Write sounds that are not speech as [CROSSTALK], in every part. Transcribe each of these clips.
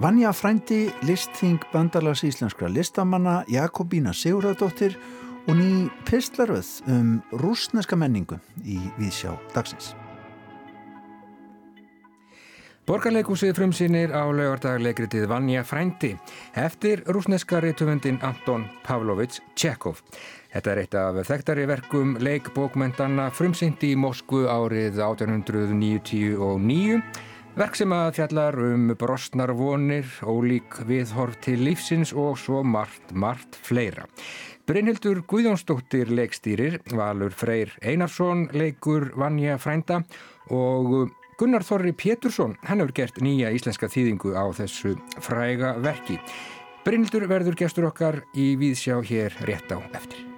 Vanja frændi listþing bandalags íslenskra listamanna Jakobína Sigurðardóttir og ný pistlaröð um rúsneska menningu í Víðsjá dagsins. Borgarleikúsið frumsýnir á lögardagleikritið Vanja frændi eftir rúsneska reytuvendin Anton Pavlovits Tjekov. Þetta er eitt af þekktari verkum leikbókmentanna frumsýndi í Moskvu árið 1899 Verk sem að fjallar um brostnar vonir, ólík viðhorf til lífsins og svo margt, margt fleira. Brynhildur Guðjónsdóttir leikstýrir, Valur Freyr Einarsson leikur Vanja Frænda og Gunnar Þorri Pétursson, hann hefur gert nýja íslenska þýðingu á þessu fræga verki. Brynhildur verður gestur okkar í Víðsjá hér rétt á eftir.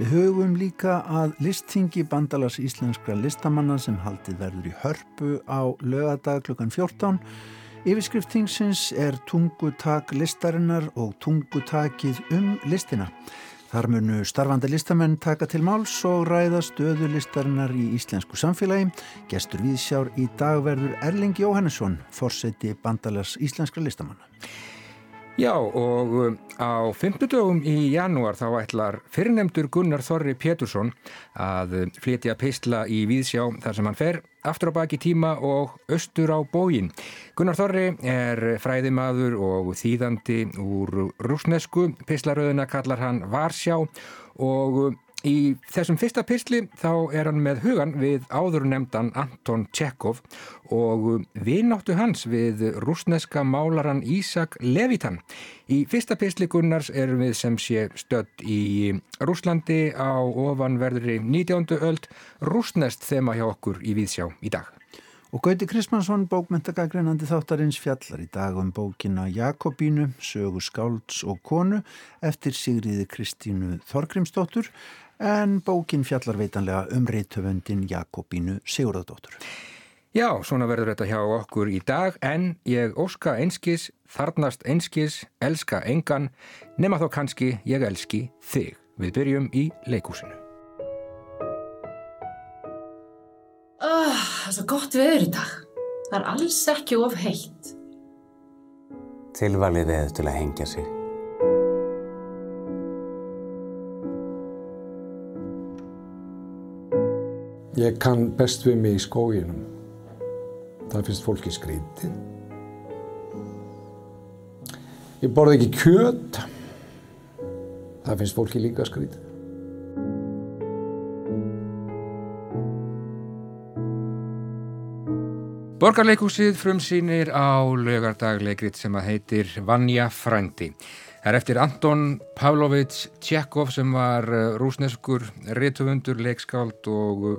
Við hugum líka að listþingi bandalags íslenskra listamanna sem haldið verður í hörpu á lögadag klukkan 14. Yfirskriftingsins er tungutak listarinnar og tungutakið um listina. Þar munu starfandi listamenn taka til máls og ræða stöðu listarinnar í íslensku samfélagi. Gestur viðsjár í dag verður Erling Jóhannesson, forseti bandalags íslenskra listamanna. Já og um, á 50 dögum í janúar þá ætlar fyrirnemdur Gunnar Þorri Pétursson að um, flytja peistla í Víðsjá þar sem hann fer aftur á baki tíma og austur á bógin. Gunnar Þorri er fræðimaður og þýðandi úr rúsnesku, peistlaröðuna kallar hann Varsjá og um, Í þessum fyrsta pysli þá er hann með hugan við áður nefndan Anton Tjekov og vinnáttu hans við rúsneska málaran Ísak Levitan. Í fyrsta pysli Gunnars erum við sem sé stödd í Rúslandi á ofanverðri 19. öld rúsnest þema hjá okkur í Víðsjá í dag. Og Gauti Kristmansson, bókmyndagagreinandi þáttarins fjallar í dag um bókina Jakobínu, sögu skálds og konu eftir Sigriði Kristínu Þorgrimsdóttur en bókin fjallar veitanlega um reytöfundin Jakobínu Sigurðardóttur. Já, svona verður þetta hjá okkur í dag en ég óska einskis, þarnast einskis, elska engan, nema þá kannski ég elski þig. Við byrjum í leikúsinu. Oh, það er svo gott veður í dag. Það er alls ekki of heitt. Tilvalið veður til að hengja sig. Ég kann best við mig í skóginum. Það finnst fólki skrítið. Ég borði ekki kjöt. Það finnst fólki líka skrítið. Borgarleikúsið frumsýnir á lögardagleikrit sem að heitir Vanja Frændi. Það er eftir Anton Pavlovits Tjekov sem var eh, rúsneskur ritufundur, leikskáld og eh,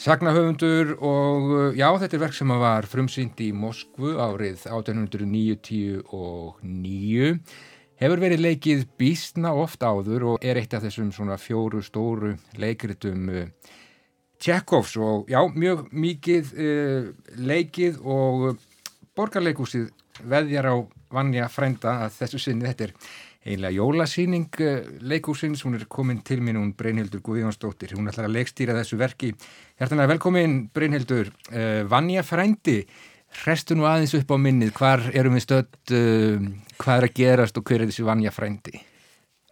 sagnahöfundur og eh, já, þetta er verk sem var frumsýnd í Moskvu árið 1899. Hefur verið leikið bísna oft áður og er eitt af þessum svona fjóru stóru leikritum Tjekovs og já, mjög mikið leikið og borgarleikúsið veðjar á vannja frænda að þessu sinni. Þetta er eiginlega jólasýning eh, leikúsins, hún er komin til minn hún Brynhildur Guðjónsdóttir, hún ætlar að leikstýra þessu verki. Hjartanlega velkomin Brynhildur, uh, vannja frændi hrestu nú aðeins upp á minnið. Hvar erum við stödd, uh, hvað er að gerast og hver er þessi vannja frændi?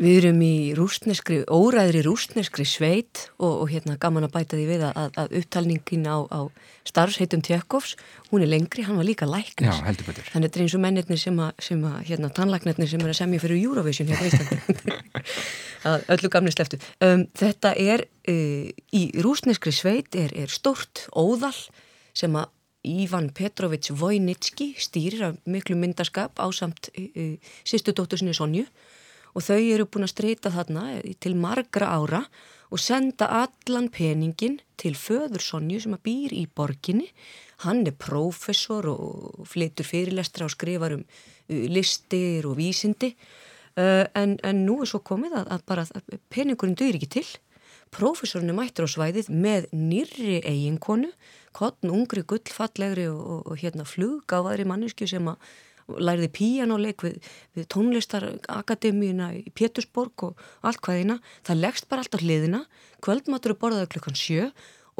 Við erum í rústneskri, óræðri rústneskri sveit og, og hérna gaman að bæta því við að, að upptalningin á, á starfsheitum Tjökkovs, hún er lengri, hann var líka læknis. Já, heldur betur. Þannig að þetta er eins og mennirni sem að, sem að hérna, tannlæknirni sem er að semja fyrir Eurovision hérna í Íslandi. [LAUGHS] öllu gamni sleftu. Um, þetta er, uh, í rústneskri sveit er, er stort óðal sem að Ívan Petrovits Vojnitski stýrir af miklu myndaskap á samt uh, sýstu dóttursinni Sonju og þau eru búin að streyta þarna til margra ára og senda allan peningin til föður Sonju sem að býr í borginni. Hann er prófessor og flytur fyrirlestra og skrifar um uh, listir og vísindi uh, en, en nú er svo komið að, að bara að peningurinn döyr ekki til. Prófessorinn er mættur á svæðið með nýrri eiginkonu, kottn ungri gullfallegri og, og, og hérna fluggáðari mannesku sem að læriði píjánuleik við, við tónlistarakademíuna í Pétursborg og allt hvaðina það leggst bara alltaf hliðina. Kvöldmatur er borðað klukkan sjö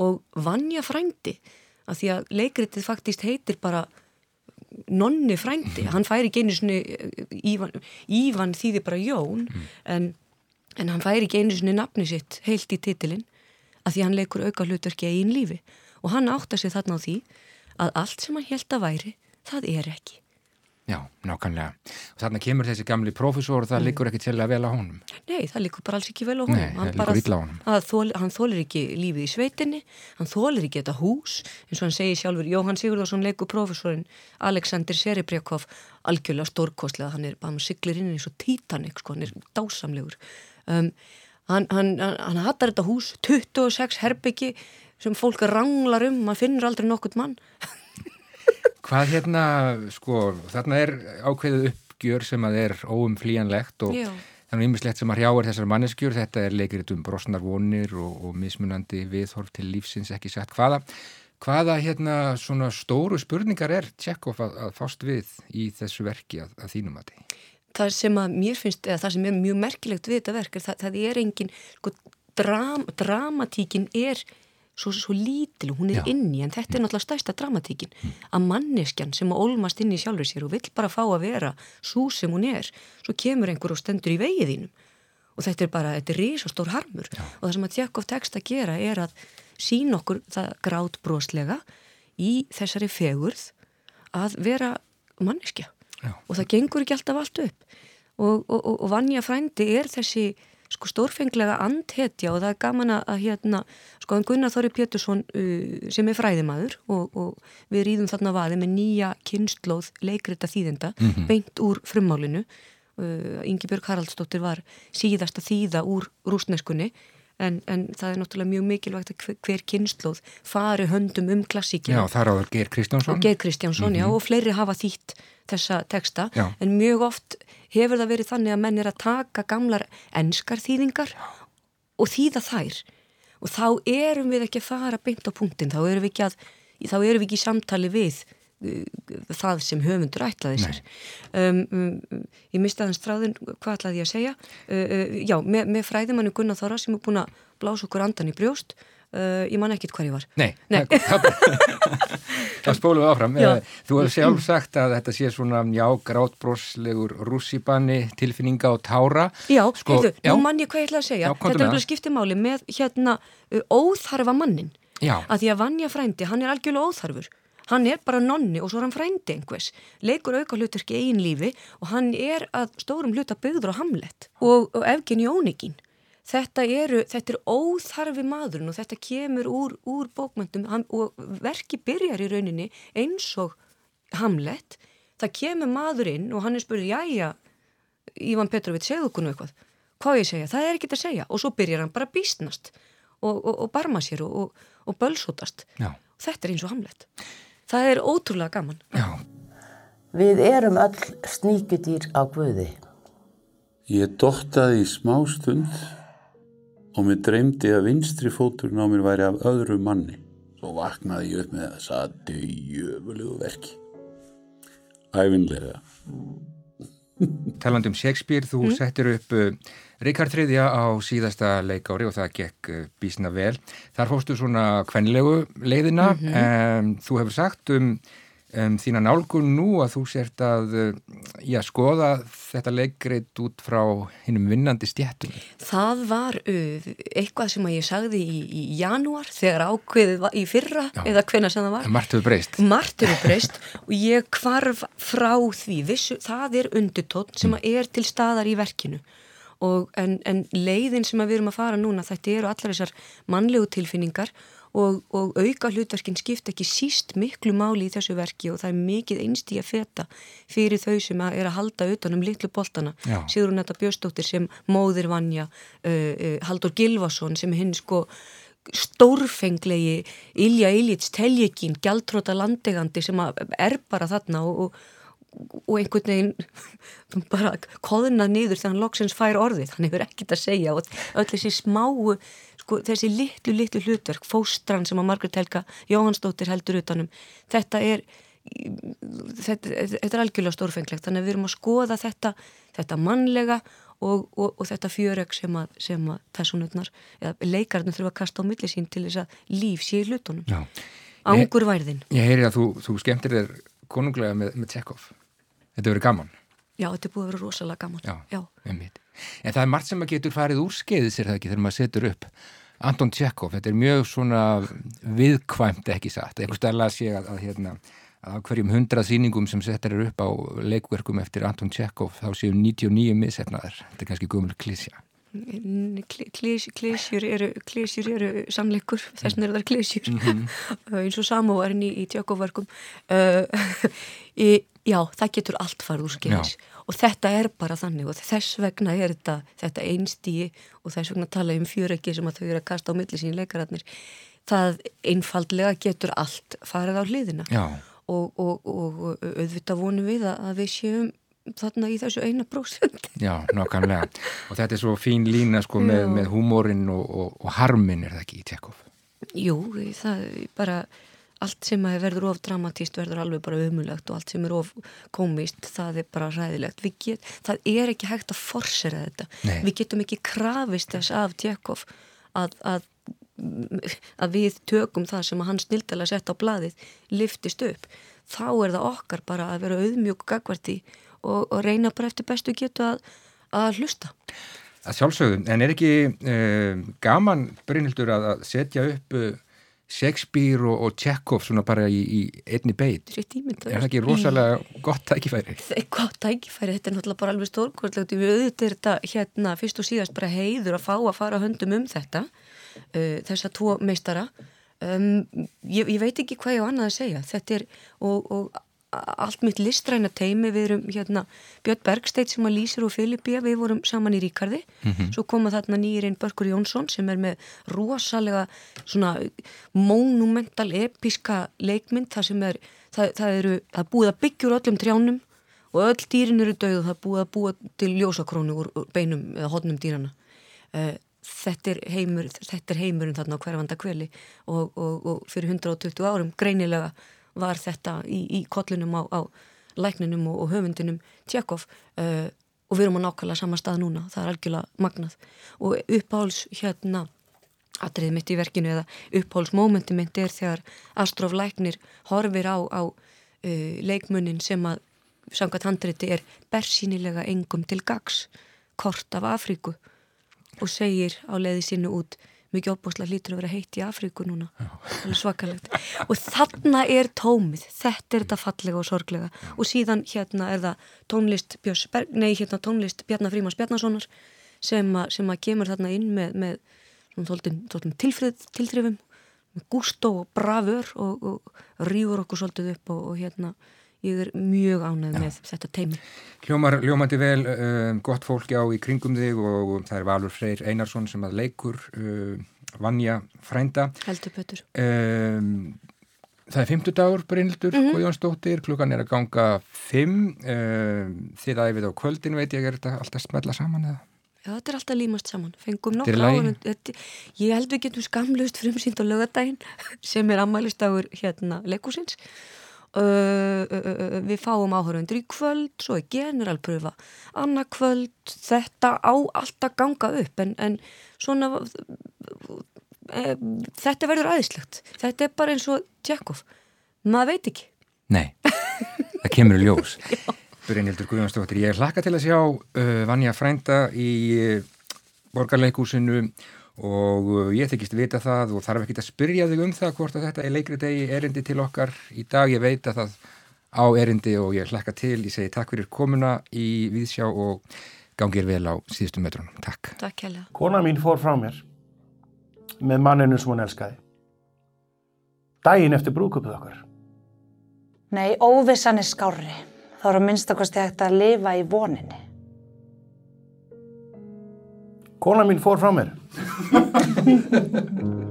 og vannja frændi að því að leikritið faktist heitir bara nonni frændi, hann færi ekki einu svona Ívan, Ívan þýði bara Jón mm. en, en hann færi ekki einu svona nafni sitt heilt í titilinn að því hann leikur auka hlutverki einn lífi. Og hann átta sig þarna á því að allt sem hann held að væri, það er ekki Já, nákvæmlega. Og þarna kemur þessi gamli profesor og það mm. likur ekki til að vel á honum. Nei, það likur bara alls ekki vel á honum. Nei, það likur ítla á honum. Þól, hann þólir ekki lífið í sveitinni, hann þólir ekki þetta hús, eins og hann segir sjálfur, Jóhann Sigurðarsson leikur profesorinn Alexander Serebrekov, algjörlega stórkostlega, hann er bara með siglir inn eins og Titanic, sko, hann er dásamlegur. Um, hann, hann, hann, hann hattar þetta hús, 26 herbyggi sem fólk ranglar um, mann finnur aldrei nokkurt mann. Hvað hérna, sko, þarna er ákveðið uppgjör sem að er óumflíjanlegt og Já. þannig ymmislegt sem að hrjáir þessar manneskjur, þetta er leikrit um brosnar vonir og, og mismunandi viðhorf til lífsins ekki sett. Hvaða, hvaða hérna svona stóru spurningar er Tjekkov að, að fást við í þessu verki að, að þínum að því? Það sem að mér finnst, eða það sem er mjög merkilegt við þetta verk, er það, það er engin, sko, dram, dramatíkin er svo, svo lítil og hún er Já. inni en þetta er náttúrulega stæsta dramatíkin mm. að manneskjan sem að olmast inn í sjálfur sér og vill bara fá að vera svo sem hún er, svo kemur einhver og stendur í vegið þínum og þetta er bara, þetta er risastór harmur Já. og það sem að Tjekov tekst að gera er að sín okkur það grátbróslega í þessari fegurð að vera manneskja Já. og það gengur ekki alltaf allt upp og, og, og, og Vanja frændi er þessi sko stórfenglega andhetja og það er gaman að hérna, sko en Gunnar Þorri Pétursson uh, sem er fræðimaður og, og við rýðum þarna vaði með nýja kynnslóð leikrita þýðenda mm -hmm. beint úr frummálinu uh, Ingi Björg Haraldsdóttir var síðasta þýða úr rúsneskunni En, en það er náttúrulega mjög mikilvægt að hver kynnslóð fari höndum um klassíkina. Já, það er áður Geir Kristjánsson. Og Geir Kristjánsson, mm -hmm. já, mhm. og fleiri hafa þýtt þessa teksta, já. en mjög oft hefur það verið þannig að menn er að taka gamlar enskar þýðingar og þýða þær og þá erum við ekki að fara beint á punktin, þá erum við ekki, að, þá erum við ekki í samtali við það sem höfundur ætlaði sér. Um, um, ég misti aðeins stráðin hvað ætlaði ég að segja? Uh, já, með, með fræðimannu Gunnar Þóra sem er búin að blása okkur andan í brjóst Uh, ég man ekkit hvað ég var. Nei, Nei. [LAUGHS] það spólum við áfram. Já. Eh, þú hefur sjálf sagt að þetta sé svona já, grátbróslegur rússibanni, tilfinninga og tára. Já, sko, heiðu, nú mann ég hvað ég ætla að segja. Já, þetta er alveg skiptimáli með hérna óþarfa mannin að því að Vanja frændi, hann er algjörlega óþarfur hann er bara nonni og svo er hann frændi einhvers, leikur auka hluturki einn lífi og hann er að stórum hluta byggður á hamlet og, og efgin í ónegin þetta, eru, þetta er óþarfi maðurinn og þetta kemur úr, úr bókmyndum og verki byrjar í rauninni eins og Hamlet. Það kemur maður inn og hann er spurðið jæja, Ívan Petrovit segðu okkur nú eitthvað, hvað ég segja, það er ekkit að segja. Og svo byrjar hann bara að býstnast og, og, og barma sér og, og bölsótast. Þetta er eins og Hamlet það er ótrúlega gaman Já. Við erum öll sníkudýr á Guði Ég dottaði í smá stund og mér dreymdi að vinstri fóturinn á mér væri af öðru manni. Svo vaknaði ég upp með þess að döjöfulegu verki. Æfinlega. Taland um Shakespeare, þú mm. settir upp uh, Ríkard III á síðasta leikári og það gekk uh, bísna vel. Þar fóstu svona kvenlegu leiðina. Mm -hmm. um, þú hefur sagt um um, þína nálgun nú að þú sért að uh, já, skoða þetta leikrið út frá hinnum vinnandi stjættum? Það var uh, eitthvað sem að ég sagði í, í janúar þegar ákveðið var í fyrra já. eða hvena sem það var. Margt hefur breyst. Margt hefur breyst [LAUGHS] og ég kvarf frá því, Vissu, það er undirtótt sem mm. er til staðar í verkinu. En, en leiðin sem við erum að fara núna, þetta eru allar þessar mannlegu tilfinningar og, og auka hlutverkin skipt ekki síst miklu máli í þessu verki og það er mikið einst í að feta fyrir þau sem að er að halda utanum litlu boltana. Sigur hún þetta Björnstóttir sem móðir vanja, uh, uh, Haldur Gilvason sem hinn sko stórfenglegi Ilja Iljits teljekín, gjaldróta landegandi sem er bara þarna og, og og einhvern veginn [LAUGHS] bara koðnað niður þegar hann loksins fær orðið, hann hefur ekkit að segja og öll þessi smáu sko, þessi litlu, litlu hlutverk, fóstran sem að Margret Helga Jóhannsdóttir heldur utanum, þetta er þetta, þetta er algjörlega stórfenglegt þannig að við erum að skoða þetta þetta mannlega og, og, og þetta fjöreg sem að, að personutnar, eða leikarnir þurfa að kasta á millisín til þess að líf sé í hlutunum Ángur værðin Ég heyri að þú, þú skemmtir þér konunglega með, með Tjekov. Þetta verið gaman. Já, þetta er búið að vera rosalega gaman. Já, Já. En það er margt sem að getur farið úr skeiðis er það ekki þegar maður setur upp Anton Tjekov, þetta er mjög svona viðkvæmt ekki satt, eitthvað stærlega að sé að, að hérna að hverjum hundrað sýningum sem settar eru upp á leikverkum eftir Anton Tjekov þá séu 99 misetnaðar, þetta er kannski gömul klísja. Klísjur eru, eru sannleikur, þess vegna eru það klísjur [LAUGHS] eins og samóvarinn í, í tjökkoverkum uh, [LAUGHS] já, það getur allt farið úr skeiðis og þetta er bara þannig og þess vegna er þetta, þetta einstíi og þess vegna tala um fjöröki sem að þau eru að kasta á milli sín leikaratnir það einfaldlega getur allt farið á hliðina. Og, og, og auðvitað vonum við að við séum þarna í þessu eina prósund [LAUGHS] Já, nokkanlega og þetta er svo fín lína sko með, með húmórin og, og, og harmin er það ekki í Tjekov Jú, það bara allt sem verður of dramatíst verður alveg bara umulagt og allt sem er of komist það er bara ræðilegt get, það er ekki hægt að forsera þetta. Nei. við getum ekki krafist þess af Tjekov að, að að við tökum það sem hann snildala sett á bladið liftist upp. Þá er það okkar bara að vera auðmjög gagvarti og, og reyna bara eftir bestu getu að, að hlusta. Að sjálfsögum, en er ekki uh, gaman Brynhildur að setja upp uh, Shakespeare og, og Tjekov svona bara í, í einni beit. Er það ekki rosalega gott tækifæri? Það er gott tækifæri, þetta er náttúrulega bara alveg stórkvöldlegt við auðvitað þetta hérna fyrst og síðast bara heiður að fá að fara höndum um þetta uh, þessa tvo meistara. Um, ég, ég veit ekki hvað ég á annað að segja. Þetta er og, og allt mitt listræna teimi við erum hérna Björn Bergsteit sem að lýsir og Filippi við vorum saman í Ríkarði. Mm -hmm. svo koma þarna nýjirinn Börgur Jónsson sem er með rosalega svona monumental episka leikmynd það sem er það, það eru, það er búið að byggjur öllum trjánum og öll dýrin eru og það er búið að búa til ljósakrónu úr beinum eða hodnum dýrana uh, þetta er heimur þetta er heimurinn þarna á hverjavanda kveli og, og, og fyrir 120 árum greinilega var þetta í, í kollunum á, á lækninum og, og höfundinum Tjekov uh, og við erum á nákvæmlega sama stað núna, það er algjörlega magnað. Og uppháls hérna atriðið mitt í verkinu eða upphálsmómenti mitt er þegar Astrof Læknir horfir á, á uh, leikmunnin sem að samkvæmt handreiti er bersýnilega engum til gags kort af Afríku og segir á leiði sínu út mikið opbúslega lítur að vera heitt í Afríku núna. Svakalegt. Og þarna er tómið, þetta er þetta fallega og sorglega. Og síðan hérna er það tónlist Björns, nei hérna tónlist Bjarnar Frímans Bjarnasonar sem, sem að kemur þarna inn með, með svona tilfrið tilþrifum. Með gústó og bravör og, og rýfur okkur svolítið upp og, og hérna ég er mjög ánægð með þetta teimi. Hljómar, hljómandi vel, uh, gott fólki á í kringum þig og það er Valur Freyr Einarsson sem að leikur uh, Vanja Frænda. Heldur Petur. Um, það er 50 dagur Brynildur, mm -hmm. Guðjónsdóttir, klukkan er að ganga 5, um, þið æfið á kvöldin veit ég, er þetta alltaf smetla saman eða? Já, þetta er alltaf límast saman, fengum nokkra áður ég held við getum skamlust frumsýnd á lögadaginn [LAUGHS] sem er ammælistagur hérna leikúsins við fáum áhörundur í kvöld svo er generalpröfa annað kvöld, þetta á alltaf ganga upp en, en svona e, þetta verður aðeinslegt þetta er bara eins og Tjekov maður veit ekki. Nei, það kemur í ljós. [LAUGHS] Brynhildur Guðjónsdóttir, ég er hlaka til að sjá Vanja Frænda í borgarleikúsinu og uh, ég þykist vita það og þarf ekki að spyrja þig um það hvort að þetta er leikri degi erindi til okkar. Í dag, ég veit að það á erindi og ég hlakka til, ég segi takk fyrir komuna í Víðsjá og gangir vel á síðustu mötrunum, takk. Takk hella Kona mín fór frá mér með manninu sem hún elskaði. Daginn eftir brúköpuð okkar. Nei, óvissan er skári þá eru minnstakosti hægt að lifa í voninni Kona mín fór frá mér. [LAUGHS]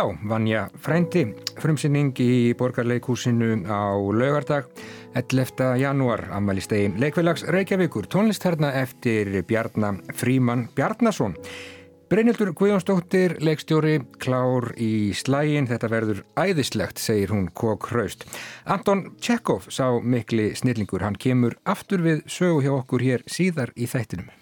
Já, Vanja Frændi, frumsynning í borgarleikúsinu á laugardag, 11. janúar, ammælistegi leikfélags Reykjavíkur, tónlist hérna eftir Bjarnar Fríman Bjarnason. Brynildur Guðjónsdóttir, leikstjóri, klár í slægin, þetta verður æðislegt, segir hún Kók Hraust. Anton Tjekov sá mikli snillingur, hann kemur aftur við sögu hjá okkur hér síðar í þættinum.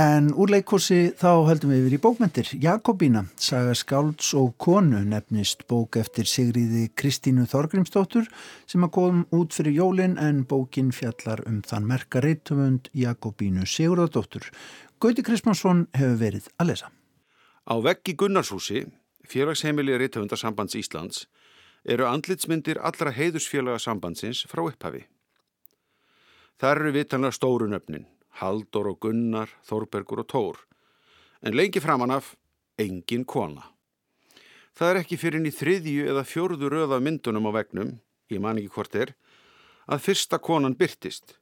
En úr leikkursi þá höldum við yfir í bókmentir. Jakobína, saga skálds og konu nefnist bók eftir Sigriði Kristínu Þorgrimsdóttur sem að kom út fyrir jólin en bókin fjallar um þann merka reytumund Jakobínu Sigurðardóttur. Gauti Kristmánsson hefur verið að lesa. Á veggi Gunnarshúsi, félagsheimili Rittöfundarsambands Íslands, eru andlitsmyndir allra heiðusfélaga sambandsins frá upphafi. Það eru vitanlega stóru nöfnin, Haldur og Gunnar, Þorbergur og Tór, en lengi framanaf engin kona. Það er ekki fyrir inn í þriðju eða fjörðu röða myndunum á vegnum, ég man ekki hvort er, að fyrsta konan byrtist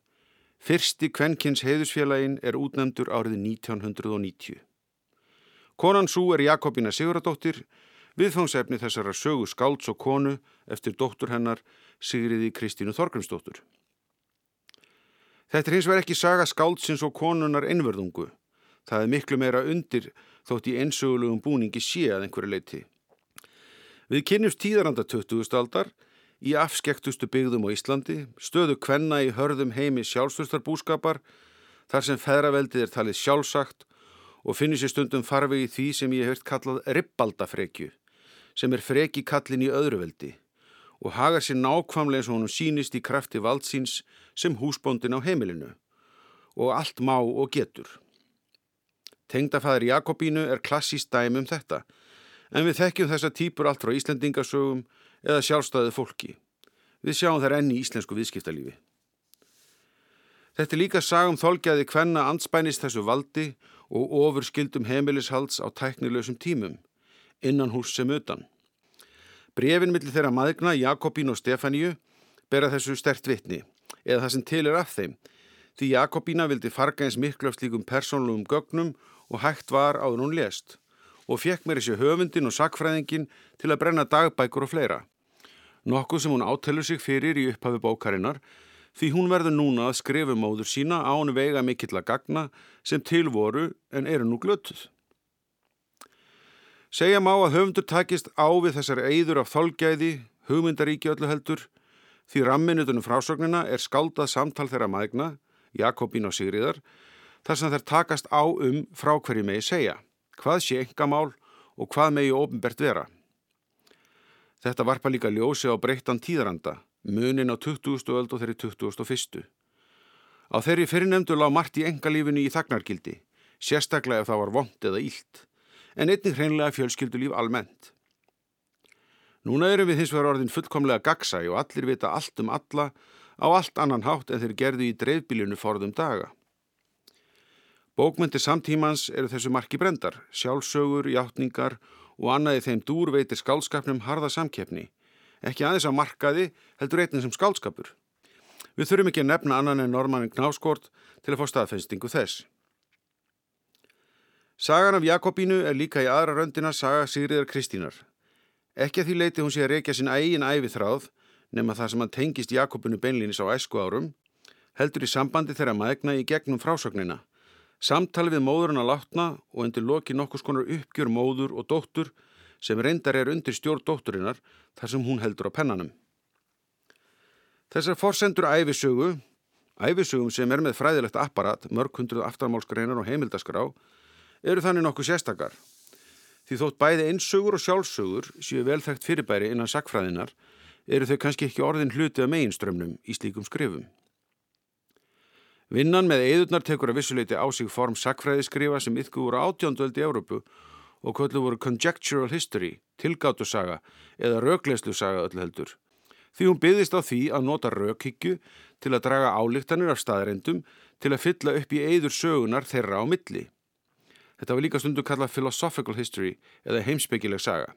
Fyrsti kvenkins heiðusfélagin er útnefndur árið 1990. Konan svo er Jakobina Siguradóttir, viðfangsefni þessara sögu skálds og konu eftir dóttur hennar Sigriði Kristínu Þorgrumsdóttur. Þetta er hins vegar ekki saga skáldsins og konunar einverðungu. Það er miklu meira undir þótt í einsögulegum búningi sé að einhverju leiti. Við kynjumst tíðaranda 20. aldar í afskektustu byggðum á Íslandi, stöðu kvenna í hörðum heimi sjálfstöðstarbúskapar, þar sem feðraveldið er talið sjálfsagt og finnir sér stundum farvegi því sem ég hef kallað ribbaldafrekju, sem er freki kallin í öðruveldi og hagar sér nákvamlega eins og honum sínist í krafti valdsíns sem húsbóndin á heimilinu og allt má og getur. Tengdafæður Jakobínu er klassíst dæmi um þetta, en við þekkjum þessa típur allt frá Íslandingasögum eða sjálfstæðu fólki. Við sjáum þær enni í íslensku viðskiptalífi. Þetta er líka sagum þolgjaði hvenna anspænist þessu valdi og ofur skildum heimilishalds á tæknilegsum tímum, innan hús sem utan. Brefin millir þeirra maðurna, Jakobín og Stefáníu, bera þessu stert vitni, eða það sem til er af þeim, því Jakobína vildi farga eins miklu af slíkum persónlugum gögnum og hægt var áður hún lest og fekk mér þessi höfundin og sakfræðingin til að brenna dagbækur og fleira. Nokkuð sem hún átelur sig fyrir í upphafi bókarinnar því hún verður núna að skrifa móður sína án vega mikill að gagna sem til voru en eru nú glötuð. Segja má að höfundur takist á við þessar eigður af þolgæði, hugmyndaríki öllu heldur, því ramminutunum frásögnina er skaldað samtal þeirra maðgna, Jakobín og Sigriðar, þar sem þær takast á um frá hverju megi segja hvað sé engamál og hvað megi ofinbert vera. Þetta varpa líka ljósi á breyttan tíðranda, munin á 20. öld og þeirri 21. Á þeirri fyrirnemdu lág margt í engalífinu í þagnargildi, sérstaklega ef það var vond eða ílt, en einnig hreinlega fjölskyldulíf almennt. Núna erum við hins vegar orðin fullkomlega gagsæ og allir vita allt um alla á allt annan hátt en þeir gerðu í dreifbílinu forðum daga. Bókmyndir samtímans eru þessu marki brendar, sjálfsögur, játningar og annaði þeim dúr veitir skálskapnum harða samkeppni. Ekki aðeins á markaði heldur einnig sem skálskapur. Við þurfum ekki að nefna annan en normannin Knáskort til að fá staðfenstingu þess. Sagan af Jakobínu er líka í aðra röndina saga Sigriðar Kristínar. Ekki að því leiti hún sé að reykja sin eigin æfi þráð nema það sem hann tengist Jakobinu beinlýnis á æsku árum, heldur í sambandi þeirra maðegna í gegnum frásögnina Samtali við móðurinn að látna og undir loki nokkus konar uppgjör móður og dóttur sem reyndar er undir stjórn dótturinnar þar sem hún heldur á pennanum. Þessar forsendur æfisögu, æfisögum sem er með fræðilegt apparat, mörg hundruð aftarmálskreinar og heimildaskrá, eru þannig nokkuð sérstakar. Því þótt bæði einsögur og sjálfsögur séu velþægt fyrirbæri innan sakfræðinar eru þau kannski ekki orðin hluti af meginströmmnum í slíkum skrifum. Vinnan með eðurnar tekur að vissuleiti á sig form sakfræðiskrifa sem yfku voru átjóndöldi í Európu og kvöldu voru conjectural history, tilgátusaga eða rögleislusaga öll heldur. Því hún byggðist á því að nota rökhyggju til að draga álíktanir af staðarendum til að fylla upp í eður sögunar þeirra á milli. Þetta var líka stundu kallað philosophical history eða heimsbyggileg saga.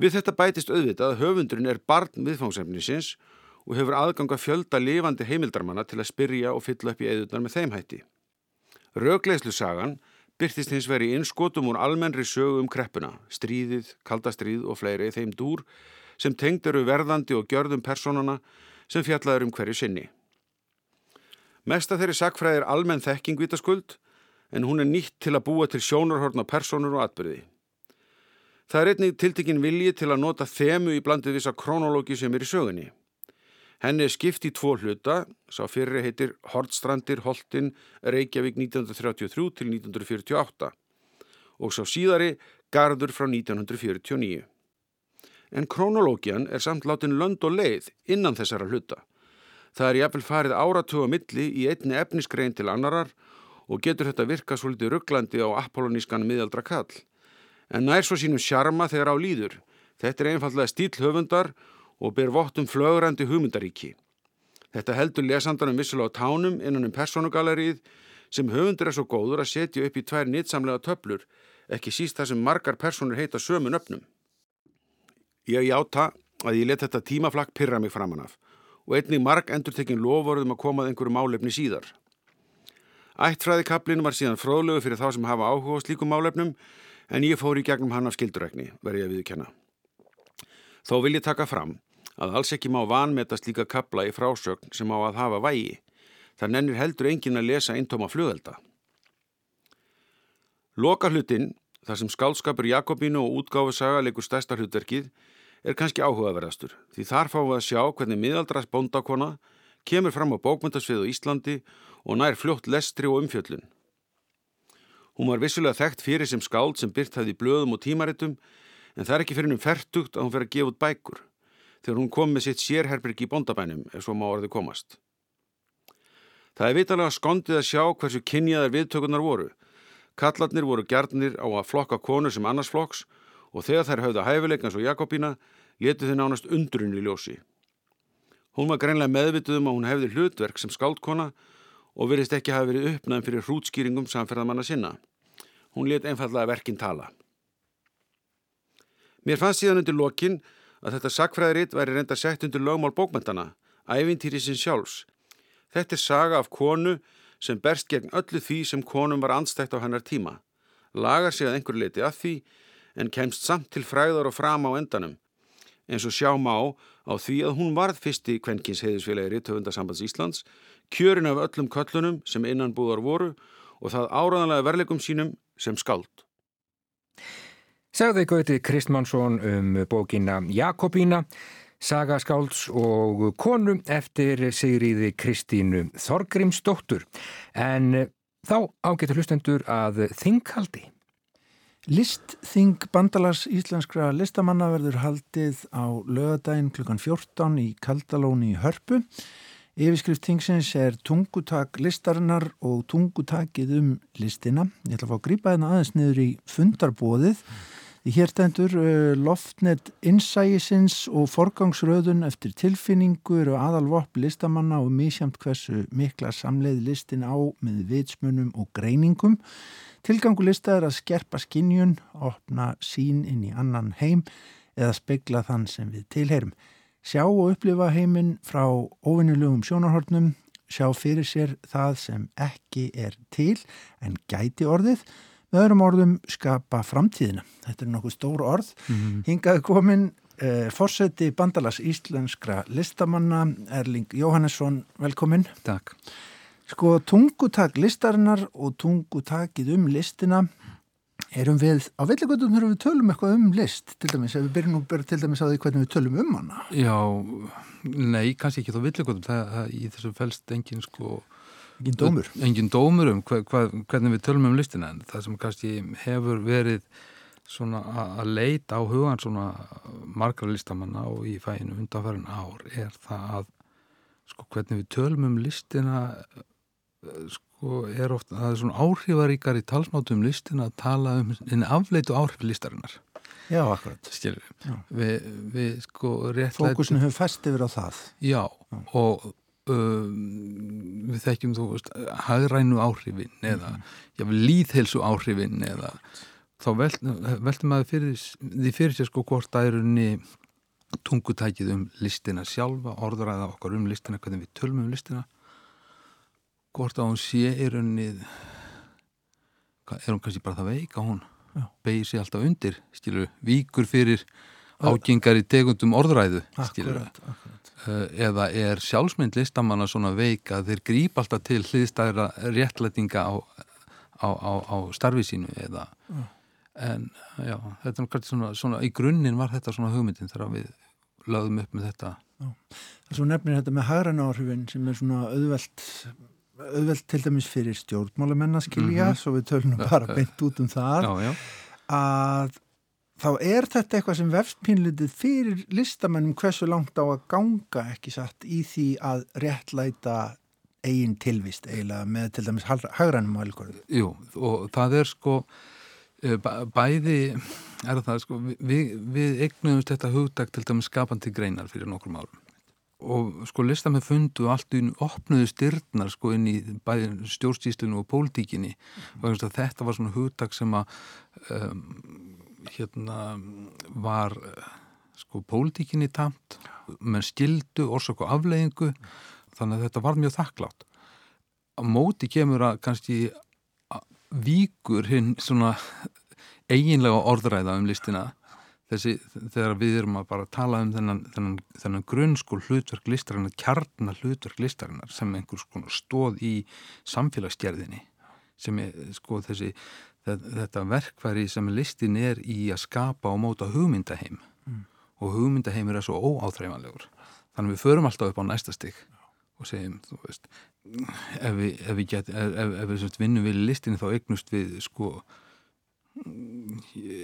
Við þetta bætist auðvitað að höfundurinn er barn viðfangsefnisins og hefur aðganga fjölda lifandi heimildarmanna til að spyrja og fylla upp í eðunar með þeim hætti. Rögleislu sagan byrtist hins veri innskotum úr almennri sögu um kreppuna, stríðið, kaldastríð og fleiri þeim dúr sem tengd eru verðandi og gjörðum personana sem fjallaður um hverju sinni. Mesta þeirri sakfræðir almenn þekking vitaskuld en hún er nýtt til að búa til sjónarhorna personur og atbyrði. Það er einnig tiltekinn vilji til að nota þemu í blandið vissa kronológi sem er í sögunni. Henni er skipt í tvo hluta, sá fyrir heitir Hortstrandir, Holtin, Reykjavík 1933 til 1948 og sá síðari Garður frá 1949. En kronológian er samt látin lönd og leið innan þessara hluta. Það er jafnvel farið áratuga milli í einni efnisgrein til annarar og getur þetta virka svolítið rugglandi á apollonískan miðaldra kall. En nær svo sínum sjarma þegar á líður. Þetta er einfallega stíl höfundar og ber vottum flögrandi hugmyndaríki. Þetta heldur lesandanum vissulega á tánum innan um personugalerið sem höfundur er svo góður að setja upp í tvær nýtsamlega töflur, ekki síst þar sem margar personur heita sömu nöfnum. Ég játa að ég let þetta tímaflakk pyrra mig framann af og einnig marg endur tekinn lofvorðum að komað einhverju málefni síðar. Ættfræðikablin var síðan fróðlegu fyrir þá sem hafa áhuga á slíkum málefnum en ég fór í gegnum hann af skildurækni, verði ég að viðkenna. Þó vil ég taka fram að alls ekki má vanmetast líka kabla í frásögn sem á að hafa vægi. Það nennir heldur engin að lesa eintóma flugelda. Loka hlutin, þar sem skálskapur Jakobínu og útgáfu sagalegur stærsta hlutverkið, er kannski áhugaverðastur því þar fáum við að sjá hvernig miðaldras bóndakona kemur fram á bókmyndasvið á Íslandi og nær fljótt lestri og umfjöllun. Hún var vissulega þekkt fyrir sem skáld sem byrt hæði blöðum og tímaritum en það er ekki fyrir hennum færtugt að hún fer að gefa út bækur þegar hún kom með sitt sérherbergi í bondabænum ef svo má orði komast. Það er vitalega skondið að sjá hversu kynjaðar viðtökunar voru. Kallarnir voru gjarnir á að flokka konur sem annars flokks og þegar þær höfða hæfileikans og Jakobína letu þau nánast undrun í ljósi. Hún var greinlega meðvituð um að hún hefði hlutverk sem skáldkona og verist ekki hafi verið uppnæðum fyrir hrútskýringum samferðamanna sinna. Hún let einfallega verkinn tala. Mér fannst síðan undir lokin að þetta sakfræðiritt væri reynda sett undir lögmál bókmyndana, ævintýri sinn sjálfs. Þetta er saga af konu sem berst gegn öllu því sem konum var anstækt á hennar tíma. Lagar sig að einhver leiti að því en kemst samt til fræðar og fram á endanum. En svo sjá má á því að hún varð fyrsti kvenkins heiðisfélagi Rittöfundasambands Íslands, kjörin af öllum köllunum sem innanbúðar voru og það áraðanlega verlegum sínum sem skald. Segði Gauti Kristmannsson um bókina Jakobína, Sagaskálds og konu eftir Sigriði Kristínu Þorgrimsdóttur. En þá ágetur hlustendur að þinghaldi. Listþing bandalags íslenskra listamanna verður haldið á lögadaginn klukkan 14 í Kaldalóni í Hörpu. Yfirskrift þingsins er tungutak listarinnar og tungutakið um listina. Ég ætla að fá að grípa hérna aðeins niður í fundarbóðið. Því hér stendur uh, loftnet innsægisins og forgangsröðun eftir tilfinningu eru aðalvopp listamanna og mísjamt hversu mikla samleið listin á með vitsmunum og greiningum. Tilgangu lista er að skerpa skinnjun, opna sín inn í annan heim eða spegla þann sem við tilherum. Sjá og upplifa heiminn frá óvinnulugum sjónarhornum, sjá fyrir sér það sem ekki er til en gæti orðið með öðrum orðum skapa framtíðina. Þetta er nokkuð stór orð. Mm -hmm. Hingaði komin eh, fórseti bandalags íslenskra listamanna Erling Jóhannesson, velkomin. Takk. Sko tungutak listarinnar og tungutakið um listina erum við, á villagöndum þurfum við tölum eitthvað um list, til dæmis, ef við byrjum nú bara til dæmis á því hvernig við tölum um hana. Já, nei, kannski ekki þá villagöndum, það, það í þessu fælst engin sko Engin dómur. Engin dómur um hva, hva, hvernig við tölum um listina en það sem kannski hefur verið svona að leita á hugan svona margar listamanna og í fæinu undanfærin ár er það að sko hvernig við tölum um listina sko er ofta, það er svona áhrifaríkar í talsmátum listina að tala um einn afleitu áhrif listarinnar. Já, akkurat. Skilur, við, við sko réttlætt... Fókusinu hefur fæst yfir á það. Já, Já. og Um, við þekkjum þú veist hagrænu áhrifin eða mm -hmm. líðhelsu áhrifin eða þá veltum maður fyrir, því fyrir sér sko hvort það er unni tungutækið um listina sjálfa orðræða okkar um listina, hvernig við tölum um listina hvort að hún sé er unni er hún kannski bara það veik að hún beigir sér alltaf undir skilur, víkur fyrir ágengar í tegundum orðræðu akkurat, akkurat. Eh, eða er sjálfsmynd listamanna svona veik að þeir grýpa alltaf til hliðstæðra réttlætinga á, á, á, á starfi sínu eða mm. en já, þetta er svona, svona í grunninn var þetta svona hugmyndin þegar við lögðum upp með þetta Það er svo nefnir þetta með hægran áhrifin sem er svona auðvelt auðvelt til dæmis fyrir stjórnmálamenn að skilja, mm -hmm. svo við tölunum bara [LAUGHS] beint út um það já, já. að þá er þetta eitthvað sem vefspínlitið fyrir listamennum hversu langt á að ganga ekki satt í því að réttlæta eigin tilvist eiginlega með til dæmis hagrænum og algórum. Jú, og það er sko eh, bæði er það sko, við, við eignumst þetta hugdag til dæmis skapandi greinar fyrir nokkrum árum og sko listamenn fundu allt í opnuðu styrnar sko inn í stjórnstíslinu og pólitíkinni. Og þetta var svona hugdag sem að um, hérna var sko pólitíkinni tamt með skildu, orsök og afleggingu þannig að þetta var mjög þakklátt á móti kemur að kannski víkur hinn svona eiginlega orðræða um listina þessi, þegar við erum að bara tala um þennan, þennan, þennan grunnskól hlutverk listarinnar, kjarnar hlutverk listarinnar sem einhvers konar stóð í samfélagsgerðinni sem er sko þessi þetta verkværi sem listin er í að skapa og móta hugmyndaheim. Mm. og hugmyndaheimur er svo óáþreifanlegur. Þannig við förum alltaf upp á næsta stygg og segjum, þú veist ef við, ef við, get, ef, ef við vinnum við listin þá eignust við sko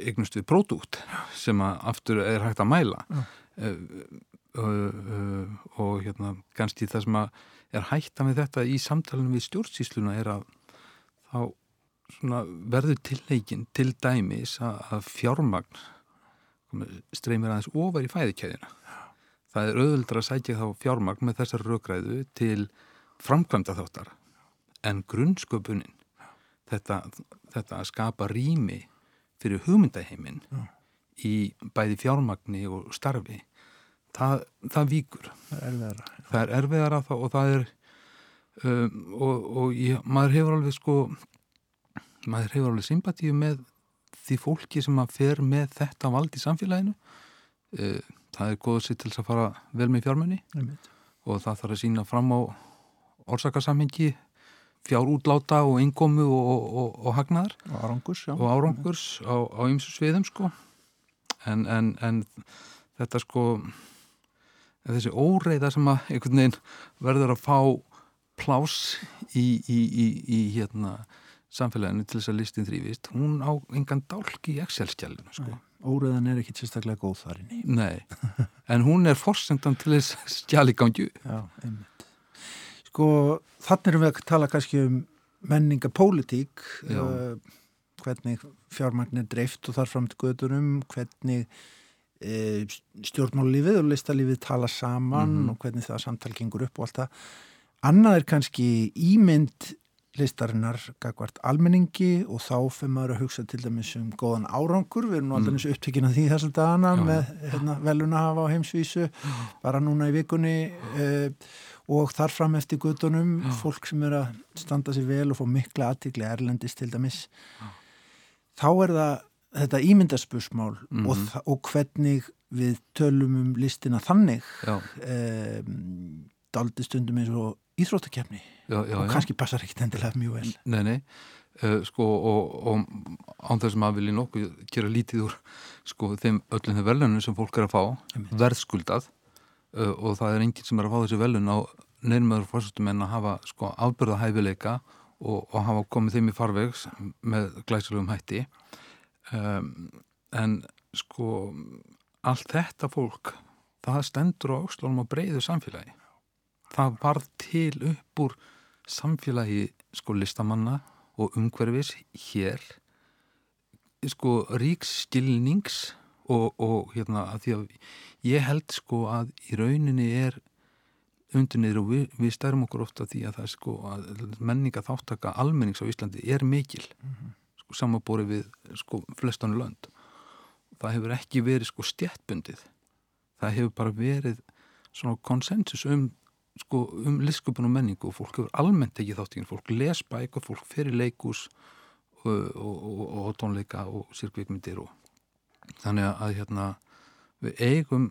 eignust við pródúkt sem aftur er hægt að mæla uh, uh, og hérna kannski það sem er hægt að með þetta í samtalenu við stjórnsísluna er að þá verður tilleikin til dæmis að fjármagn streymir aðeins ofar í fæðikæðina. Það er auðvöldra að sækja þá fjármagn með þessar raugræðu til framkvæmda þáttar en grunnsköpunin þetta, þetta að skapa rými fyrir hugmyndaheimin Já. í bæði fjármagni og starfi það, það víkur. Það er erfiðara, er og það er um, og, og ég, maður hefur alveg sko maður hefur alveg sympatíu með því fólki sem að fer með þetta vald í samfélaginu. Eh, það er góður sér til að fara vel með fjármenni og það þarf að sína fram á orsakasamhengi fjárútláta og ingomu og, og, og, hagnaðar. Og árangurs, og árangurs á, á ymsu sviðum sko. En, en, en þetta sko þessi óreiða sem að einhvern veginn verður að fá plás í, í, í, í hérna samfélaginu til þess að listin þrývist hún á engan dálk í Excel-skjælinu sko. Óriðan er ekki sérstaklega góð þar inni. Nei, en hún er forsendan til þess skjæligangju Já, einmitt Sko, þannig erum við að tala kannski um menningapólitík uh, hvernig fjármagn er dreift og þar fram til gödurum hvernig uh, stjórnmálífið og listalífið tala saman mm -hmm. og hvernig það samtal gengur upp og allt það Annað er kannski ímynd listarinnar gagvart almenningi og þá fyrir maður að hugsa til dæmis um góðan árangur, við erum nú alltaf mm. upptökin að því þessum dagana já, með hérna, veluna hafa á heimsvísu, bara núna í vikunni eh, og þarfram eftir gutunum, fólk sem er að standa sér vel og fá mikla aðtikli erlendist til dæmis já. þá er það þetta ímyndaspursmál mm og, mhm. og hvernig við tölum um listina þannig eh, daldi stundum eins og íþróttakefni já, já, og kannski passar ekkert endilega mjög vel. Nei, nei, uh, sko og, og án þess að maður vilja nokkuð gera lítið úr sko þeim öllum þeim velunum sem fólk er að fá verðskuldað uh, og það er enginn sem er að fá þessi velun á nefnumöður fórstum en að hafa sko afbörðahæfileika og, og hafa komið þeim í farvegs með glæsilegum hætti. Um, en sko allt þetta fólk það stendur á áslunum á breyðu samfélagi það varð til upp úr samfélagi sko listamanna og umhverfis hér sko ríksskilnings og, og hérna að því að ég held sko að í rauninni er undunir og við, við stærum okkur ofta því að það sko að menninga þáttaka almennings á Íslandi er mikil mm -hmm. sko samanbóri við sko flestanu lönd það hefur ekki verið sko stjættbundið það hefur bara verið svona konsensus um sko, um lisköpun og menningu og fólk hefur almennt ekki þáttingin, fólk les bæk og fólk í leikus og, og, og, tónleika og sirkvikmyndir og þannig að hérna við eigum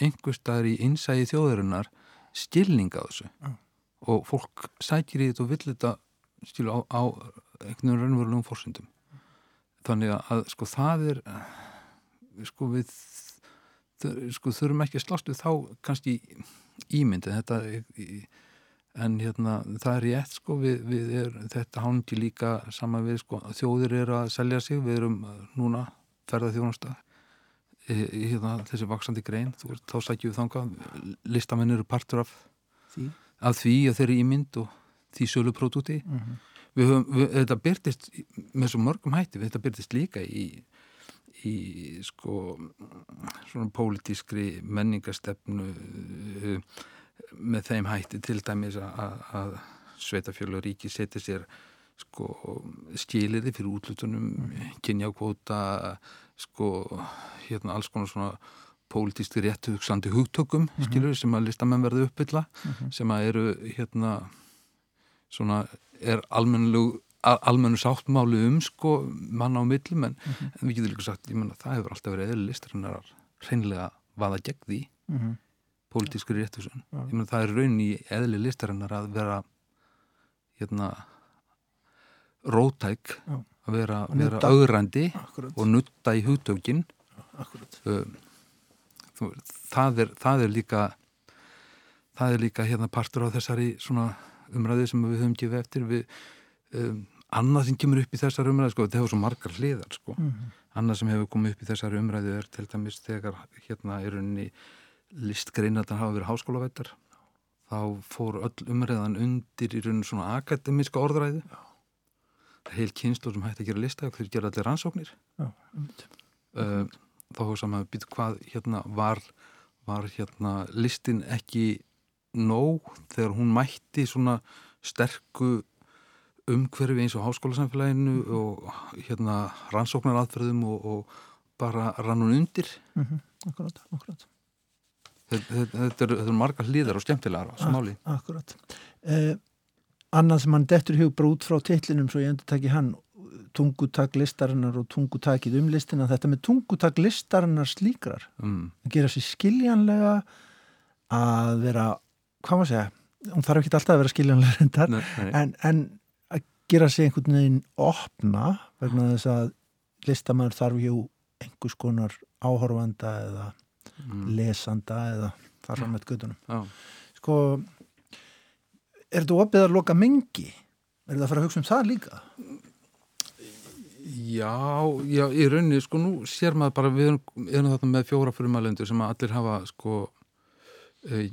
einhver staðar í einsægi þjóðarinnar stilning á þessu. Mm. og fólk sækir í þetta og vill þetta stilu, á, á einhvern veginn raunverulegum fórsendum þannig að sko það er sko við sko þurfum ekki að slást við þá kannski ímyndið þetta en hérna það er rétt sko við, við er, þetta hánti líka saman við sko þjóðir er að selja sig við erum núna ferða þjónastað í hérna, þessi vaksandi grein veist, þá sækjum við þanga listamenn eru partur af því? að því að þeir eru ímynd og því sölu pródúti mm -hmm. við höfum, við, þetta byrtist með svo mörgum hætti, þetta byrtist líka í, í sko svona pólitískri menningastefnu uh, með þeim hætti til dæmis að, Sveitafjölu og Ríki setja sér sko skiliði fyrir útlutunum mm. kynjákvóta sko hérna alls konar svona pólitísti réttuðugsandi hugtökum mm -hmm. skilur sem að listamenn verði uppbylla mm -hmm. sem að eru hérna svona er almennu almennu sáttmáli um sko manna á millum en, mm -hmm. en við getum líka sagt ég menna það hefur alltaf verið eða listarinnar hreinlega vaða gegn því. Pólitískur réttuðsum ég menna það er raun í eðli listarinnar að vera hérna rótæk Já. að vera, vera augrandi og nutta í hugtökin. Um, það, er, það er líka það er líka hérna partur á þessari svona umræði sem við höfum gefið eftir. Við um, annað sem kemur upp í þessari umræði sko, þetta hefur svo margar hliðar sko mm -hmm. annað sem hefur komið upp í þessari umræði er til dæmis þegar hérna er unni listgreinatan hafa verið háskólavættar þá fór öll umræðan undir í rauninu svona akademiska orðræðu Já. heil kynslu sem hætti að gera lista og þeir gera allir rannsóknir Já, um, þá hugsa maður býtu hvað hérna var, var hérna listin ekki nóg þegar hún mætti svona sterku umhverfi eins og háskólasamfélaginu og hérna rannsóknar aðferðum og, og bara rann hún undir mm -hmm. Akkurat, akkurat Þetta eru er margar hlýðar og skemmtilegar smáli Akkurat eh, Annað sem hann dettur hug bara út frá tillinum svo ég endur taki hann tungutak listarinnar og tungutakið um listina þetta með tungutak listarinnar slíkrar mm. að gera sér skiljanlega að vera hvað maður segja, hún þarf ekki alltaf að vera skiljanlega reyndar. En, en gera sér einhvern veginn opna vegna þess að listamæður þarf jú einhvers konar áhorfanda eða mm. lesanda eða þar saman með gödunum Já. sko er þetta opið að loka mingi? Er þetta að fara að hugsa um það líka? Já, já, í rauninni, sko, nú sér maður bara, við erum, erum þarna með fjóra frumalendur sem allir hafa, sko, e,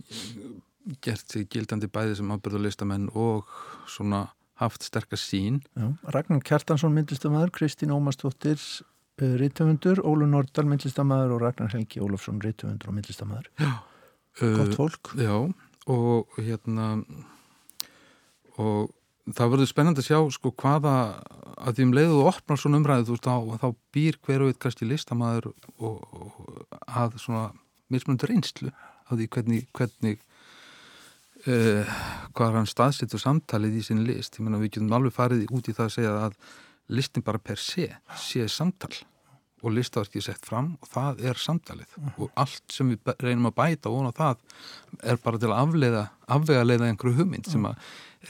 gert sig gildandi bæði sem ábyrðulistamenn og svona haft sterkast sín. Já, Ragnar Kjartansson myndlistamæður, Kristín Ómarsdóttir e, Rítumundur, Ólu Nordal myndlistamæður og Ragnar Helgi Ólafsson Rítumundur og myndlistamæður. Gott fólk. Uh, já, og hérna, og það verður spennand að sjá sko hvaða að því um leiðu og opnar svona umræðu þú veist þá, þá býr hver og eitt kannski listamæður og, og að svona mismundur einslu á því hvernig, hvernig uh, hvað hann staðsettur samtalið í sinni list, ég menna við getum alveg farið út í það að segja að listin bara per sé, sé samtal og listaverkið sett fram og það er samtalið. Uh -huh. og allt sem við reynum að bæta og það er bara til að afvega leiða einhverju hugmynd sem að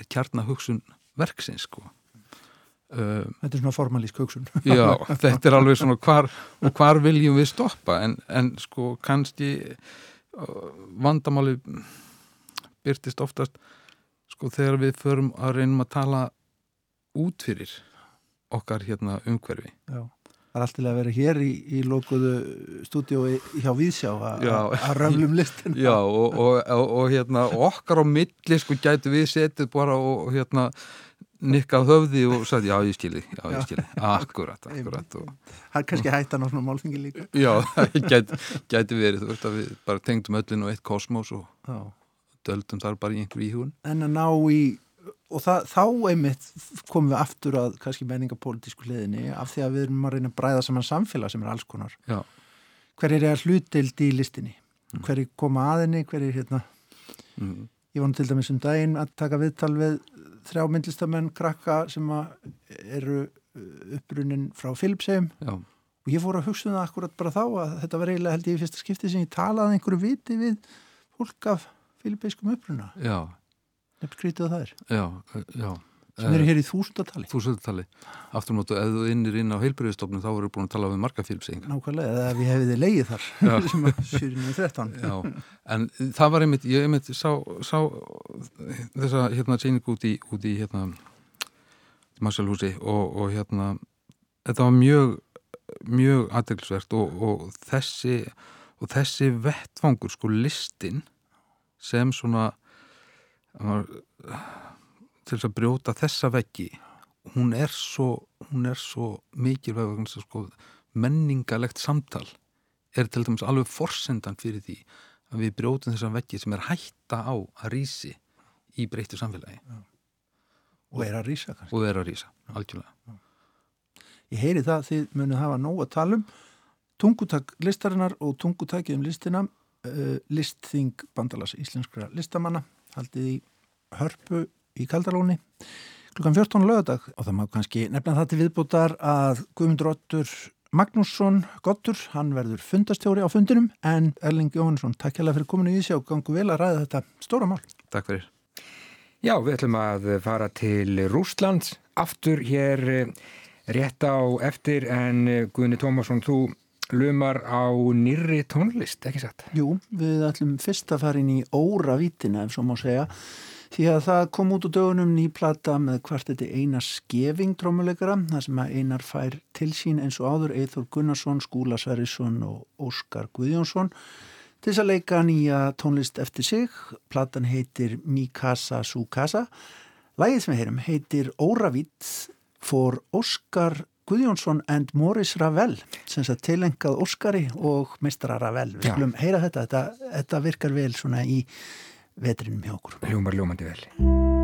kjarnahugsun verksins sko. Um, þetta er svona formalísk hugsun. [LAUGHS] Já, [LAUGHS] þetta er alveg svona hvar, hvar viljum við stoppa? En, en sko kannski uh, vandamáli byrtist oftast sko þegar við förum að reynum að tala út fyrir okkar hérna umhverfi Já Það er alltaf að vera hér í, í lókuðu stúdiói hjá Víðsjá að röflum listin. Já og, og, og, og hérna okkar á milli sko gætu við setið bara og hérna nikkað höfði og sagði já ég skilji, já ég skilji, akkurat, akkurat. Það er kannski hættan á svona málfingi líka. Já, [LAUGHS] það gæti verið, þú veist að við bara tengdum öllin og eitt kosmos og já. Döldum þar bara í einhverju íhugun. En að ná í og það, þá einmitt komum við aftur að kannski menningapolitísku hliðinni af því að við erum að reyna að bræða saman samfélag sem er alls konar Já. hver er að hlutild í listinni mm. hver er koma aðinni, hver er hérna mm. ég nú til dæmis um daginn að taka viðtal við þrjá myndlistamenn krakka sem eru uh, uppbrunnin frá Philipsheim og ég fór að hugsa um það akkurat bara þá að þetta var eiginlega held ég í fyrsta skipti sem ég talaði einhverju viti við fólk af Philipsheimskum uppbrunna Já. Nefn skrítið að það er. Já, já. sem eru hér í þúsundatali. þúsundatali, aftur mótu ef þú innir inn á heilbriðistofnun þá eru búin að tala um marga fílpseyingar Nákvæmlega, eða við hefðið leið þar [LAUGHS] sem að 713 Já, en það var einmitt, ég einmitt sá, sá þessa hérna síningu út í, út í hérna Marselhúsi og, og hérna þetta var mjög mjög aðdeglisvert og, og þessi og þessi vettfangur sko listin sem svona til þess að brjóta þessa veggi hún er svo, hún er svo mikilvæg sko, menningalegt samtal er til dæmis alveg forsendan fyrir því að við brjótum þessa veggi sem er hætta á að rýsi í breyttu samfélagi Já. og er að rýsa og er að rýsa, algjörlega Já. Ég heyri það að þið munið hafa nóg að tala um tungutak listarinnar og tungutakið um listina uh, listþing bandalas íslenskra listamanna haldið í hörpu í Kaldalóni klukkan 14. lögadag og það má kannski nefna það til viðbútar að Guðmundur Ottur Magnússon Gottur, hann verður fundastjóri á fundinum en Erling Jóhannesson, takk hjá fyrir kominu í sig og gangu vel að ræða þetta stóra mál. Takk fyrir. Já, við ætlum að fara til Rúslands aftur hér eh, rétt á eftir en eh, Guðni Tómasson, þú lumar á nýri tónlist, ekki satt? Jú, við ætlum fyrst að fara inn í óra vítina, ef svo má segja því að það kom út úr dögunum nýplata með hvart þetta eina skefing trómuleikara, það sem að einar fær til sín eins og áður Eithor Gunnarsson, Skúla Sverrisson og Óskar Guðjónsson til þess að leika nýja tónlist eftir sig platan heitir Mikasa Sukasa lægið sem við heyrum heitir Óravít for Óskar Guðjónsson and Morris Ravel sem sagt tilengað Óskari og Mistra Ravel. Við skulum heyra þetta. þetta, þetta virkar vel svona í vetrinum hjá okkur. Hljómar ljómandi vel.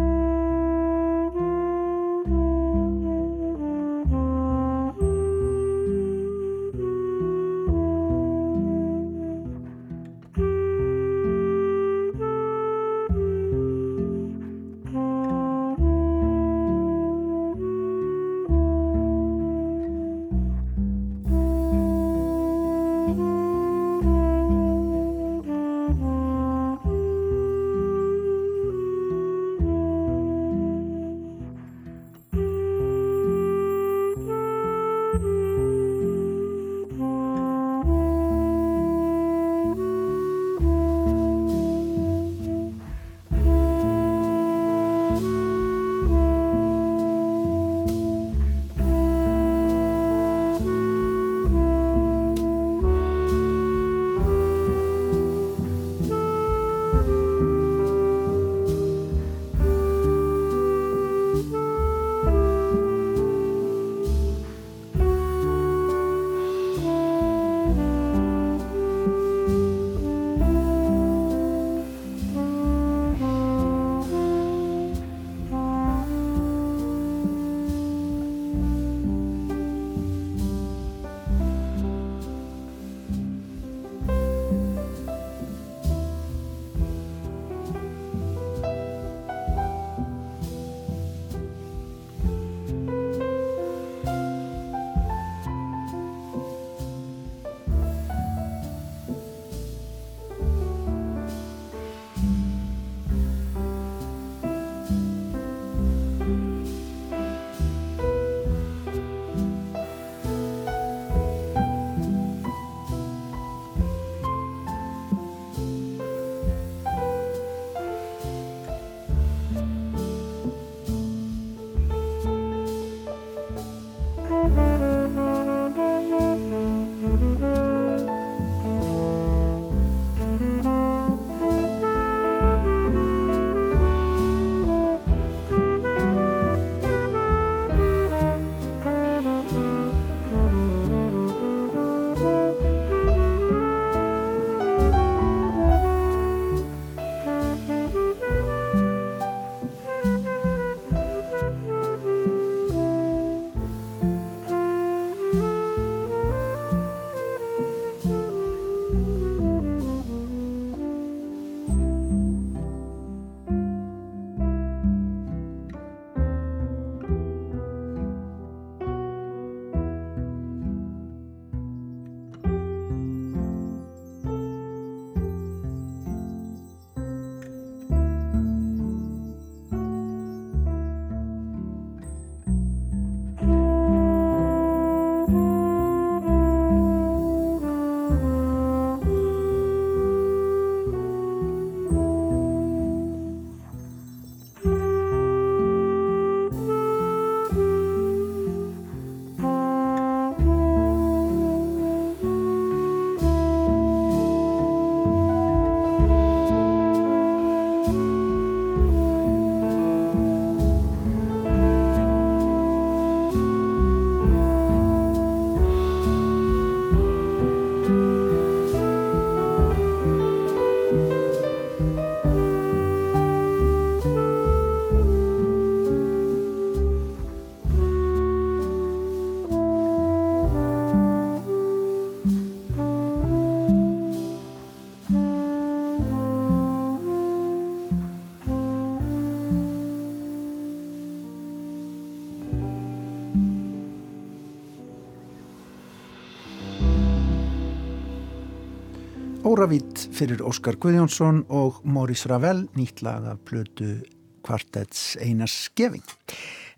Fyrir Óskar Guðjónsson og Morís Ravel nýtt lag af plötu kvartets Einars Skeving.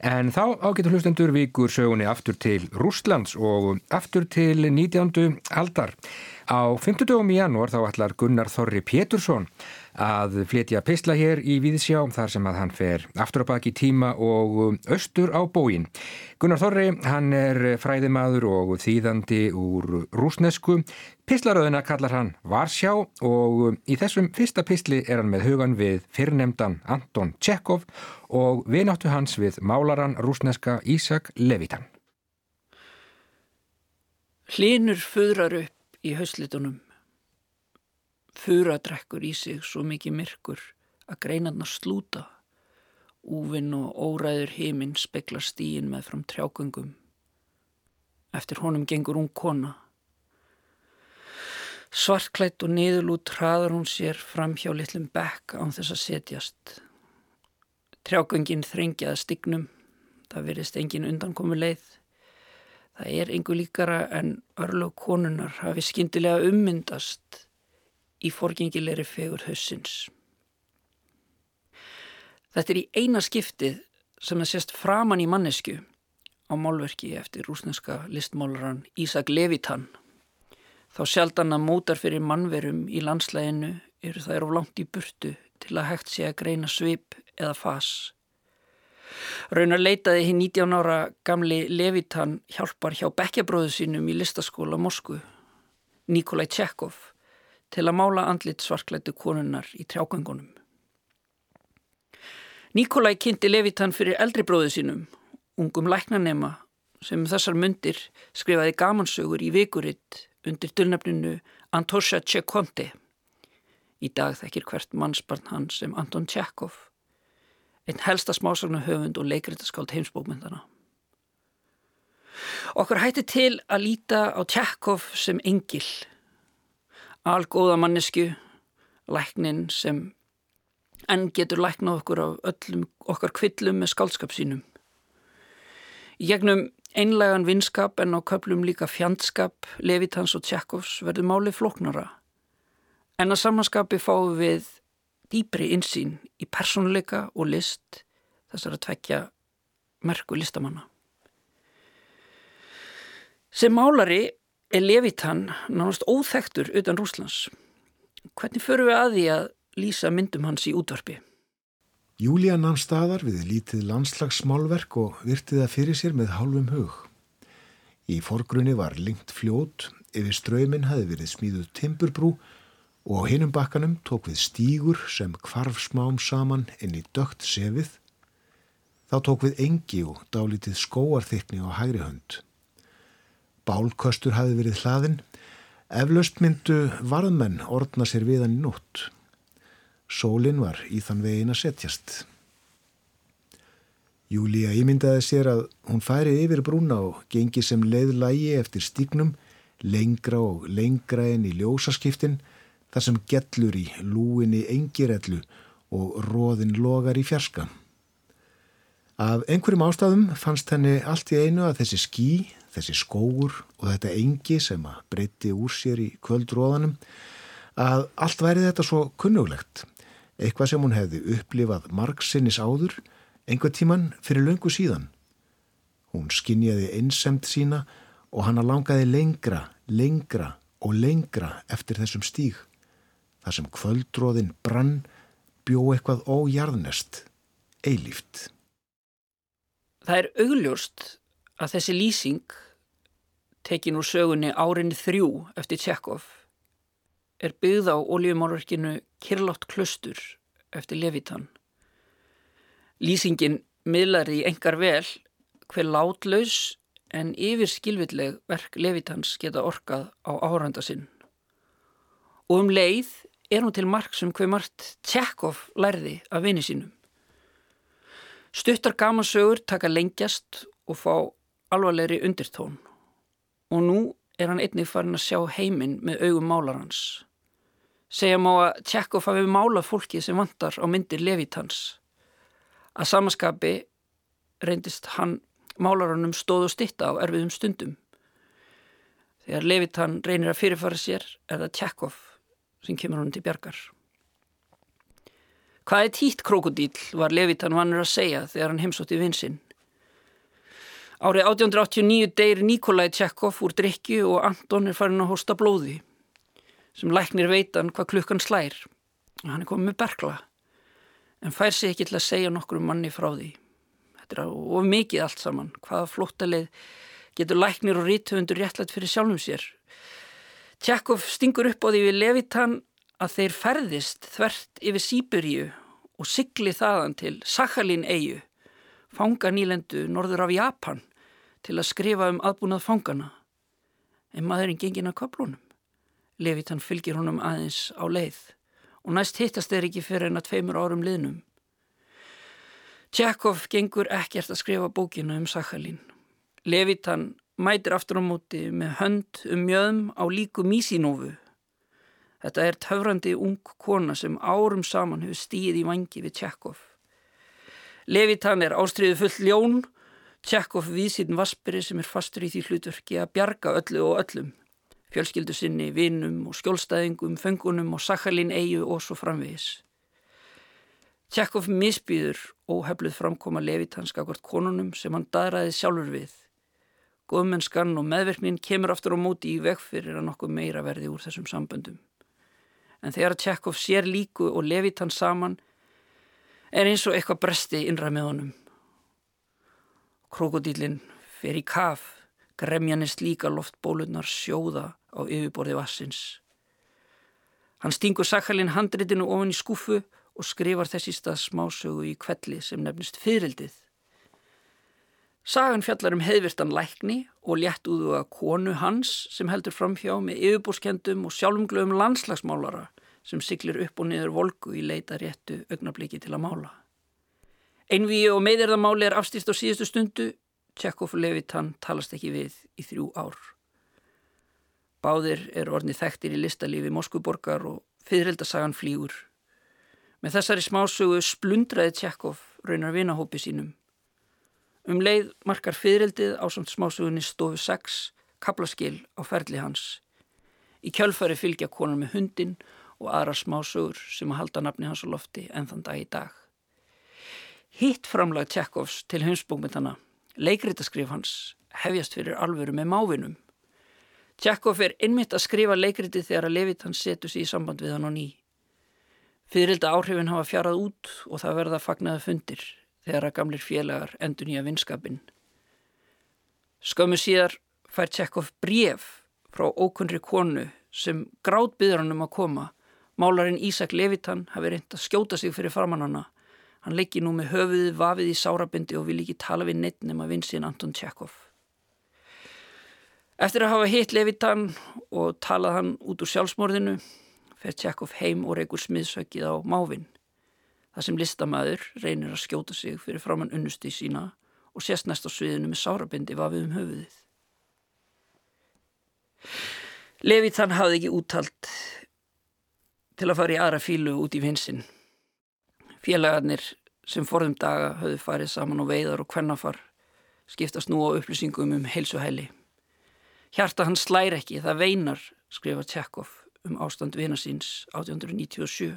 En þá ágetur hlustendur vikur sögunni aftur til Rúslands og aftur til 19. aldar. Á 50. í janúar þá ætlar Gunnar Þorri Pétursson að flytja pistla hér í Víðsjá þar sem að hann fer aftur á baki tíma og austur á bóin. Gunnar Þorri, hann er fræðimaður og þýðandi úr rúsnesku. Pistlaröðuna kallar hann Varsjá og í þessum fyrsta pistli er hann með hugan við fyrrnemdan Anton Tjekov og vináttu hans við málaran rúsneska Ísak Levitan. Hlinur föðrar upp í hauslitunum. Fura drekkur í sig svo mikið myrkur að greinarnar slúta. Úvinn og óræður heiminn speklar stíin með fram trjákungum. Eftir honum gengur hún kona. Svartklætt og niðurlút hraðar hún sér fram hjá litlum bekk án þess að setjast. Trjákungin þrengjaða stignum. Það verist engin undankomi leið. Það er einhver líkara en örlög konunar hafi skindilega ummyndast í forgengilegri fegur hausins. Þetta er í eina skiptið sem það sést framann í mannesku á málverki eftir rúsneska listmálaran Ísak Levitan. Þá sjaldan að mótar fyrir mannverum í landslæginu eru þær of langt í burtu til að hægt sé að greina svip eða fas. Raunar leitaði hinn 19 ára gamli Levitan hjálpar hjá bekkjabróðu sínum í listaskóla Moskvu, Nikolai Tjekov, til að mála andlit svarklættu konunnar í trjágangunum. Nikolai kynnti Levitan fyrir eldri bróðu sínum, ungum læknanema, sem um þessar myndir skrifaði gamansögur í vikuritt undir dölnafninu Antosha Tjekonte. Í dag þekkir hvert mannsbarn hans sem Anton Tjekov einn helsta smásagnahöfund og leikritaskáld heimsbókmyndana. Okkur hætti til að líta á Tjekov sem engil, algóða mannesku, læknin sem enn getur læknað okkur af öllum okkar kvillum með skálskap sínum. Í gegnum einlegan vinskap en á köplum líka fjandskap Levitans og Tjekovs verður máli floknara. En að samanskapi fáum við dýbri insýn í persónuleika og list þessar að tvekja merku listamanna. Sem málari er Levitan nánast óþektur utan Rúslands. Hvernig förum við að því að lýsa myndum hans í útvarpi? Júlía namn staðar við lítið landslagsmálverk og virtið það fyrir sér með hálfum hug. Í forgrunni var lengt fljót, yfir ströyminn hafi verið smíðuð timburbrú og á hinum bakkanum tók við stígur sem kvarf smám saman inn í dögt sefið. Þá tók við engi og dálítið skóarþykni á hægri hönd. Bálkostur hafi verið hlaðin, eflaust myndu varðmenn ordna sér viðan í nótt. Sólinn var í þann vegin að setjast. Júlía ímyndaði sér að hún færi yfir brúna og gengi sem leiðlægi eftir stígnum, lengra og lengra en í ljósaskiptin, þar sem gellur í lúinni engirellu og róðin logar í fjarska. Af einhverjum ástæðum fannst henni allt í einu að þessi skí, þessi skóur og þetta engi sem að breyti úr sér í kvöldróðanum, að allt væri þetta svo kunnuglegt, eitthvað sem hún hefði upplifað margsinnis áður, einhver tíman fyrir löngu síðan. Hún skinjaði einsemt sína og hann að langaði lengra, lengra og lengra eftir þessum stíg. Þar sem kvöldróðin brann bjó eitthvað ójarðnest, eilíft. Það er augljóst að þessi lýsing, tekin úr sögunni árinni þrjú eftir Tjekov, er byggð á oljumálverkinu Kirlátt Klustur eftir Levitan. Lýsingin miðlar í engar vel hver látlaus en yfir skilvilleg verk Levitans geta orkað á áhöranda sinn. Og um leið er hún til mark sem hver margt Tjekov lærði af vini sínum. Stuttar gamansögur taka lengjast og fá alvarlegri undirtón og nú er hann einnig farin að sjá heiminn með augum málarans. Segja má að Tjekov hafi málað fólki sem vantar á myndir Levitans. Að samaskapi reyndist hann málaranum stóð og stitta á erfiðum stundum. Þegar Levitan reynir að fyrirfara sér er það Tjekov sem kemur honum til bjargar. Hvað er títt krokodíl var Levitan vannur að segja þegar hann heimsótti vinsinn. Árið 1889 deyr Nikolai Tjekov úr drikju og Anton er farin að hósta blóði sem læknir veitan hvað klukkan slær. Hann er komið með bergla en fær sig ekki til að segja nokkur um manni frá því. Þetta er of mikið allt saman. Hvaða flóttalið getur læknir og rítufundur réttlætt fyrir sjálfum sér. Tjekov stingur upp á því við Levitan að þeir ferðist þvert yfir Sýburíu og sigli þaðan til Sakhalín-eigu, fanga nýlendu norður af Japan til að skrifa um aðbúnað fangana. En maðurinn gengin að köplunum. Levitan fylgir honum aðeins á leið og næst hittast þeir ekki fyrir en að tveimur árum liðnum. Tjekov gengur ekkert að skrifa bókina um Sakhalín. Levitan mætir aftur á móti með hönd um mjöðum á líku Mísinófu. Þetta er töfrandi ung kona sem árum saman hefur stíð í vangi við Tjekov. Levitan er ástriðu full ljón, Tjekov við sín vasperi sem er fastur í því hlutverki að bjarga öllu og öllum. Fjölskyldu sinni, vinnum og skjólstæðingum, fengunum og Sakhalín eigu og svo framvegis. Tjekov misbýður óhefluð framkoma Levitanska hvort konunum sem hann daðraði sjálfur við. Góðmennskan og meðverknin kemur aftur á móti í veg fyrir að nokkuð meira verði úr þessum samböndum. En þegar Tjekov sér líku og Levitan saman er eins og eitthvað bresti innra með honum. Krokodílinn fer í kaf, gremjanist líka loftbólunar sjóða á yfirborði vassins. Hann stingur sakhalinn handritinu ofan í skúfu og skrifar þessi stað smásögu í kvelli sem nefnist fyririldið. Sagan fjallar um heiðvirtan lækni og létt úðu að konu hans sem heldur framhjá með yfirbúrskendum og sjálfumglöfum landslagsmálara sem siglir upp og niður volku í leita réttu augnabliki til að mála. Einvíu og meðirðamáli er afstýrt á síðustu stundu, Tjekov Levitan talast ekki við í þrjú ár. Báðir er orðni þekktir í listalífi Moskvuborgar og fyrireldasagan flýgur. Með þessari smásögu splundraði Tjekov raunar vinahópi sínum. Um leið markar fyririldið á samt smásögunni stofu 6 kaplaskil á ferli hans. Í kjölfari fylgja konar með hundin og aðra smásögur sem að halda nafni hans á lofti en þann dag í dag. Hitt framlag Tjekovs til heimsbókmyndana, leikritaskrif hans, hefjast fyrir alvöru með mávinum. Tjekov er innmitt að skrifa leikriti þegar að levit hans setur sér í samband við hann á ný. Fyririlda áhrifin hafa fjarað út og það verða fagnaði fundir þegar að gamlir félagar endur nýja vinskapin. Skömmu síðar fær Tjekov bref frá ókunnri konu sem grátt byður hann um að koma. Málarinn Ísak Levitan hafi reynd að skjóta sig fyrir framannana. Hann leikir nú með höfuðið vafið í sárabindi og vil ekki tala við neitt nema vinsinn Anton Tjekov. Eftir að hafa hitt Levitan og talað hann út úr sjálfsmorðinu fer Tjekov heim og reykur smiðsökið á mávinn. Það sem listamæður reynir að skjóta sig fyrir framann unnusti sína og sést næst á sviðinu með sárabindi vafið um höfuðið. Levitan hafði ekki úttalt til að fara í aðra fílu út í vinsinn. Félagarnir sem forðum daga höfðu farið saman á veiðar og kvennafar skiptast nú á upplýsingum um heilsuhæli. Hjarta hann slæri ekki, það veinar, skrifar Tjekov um ástand vina síns 1897.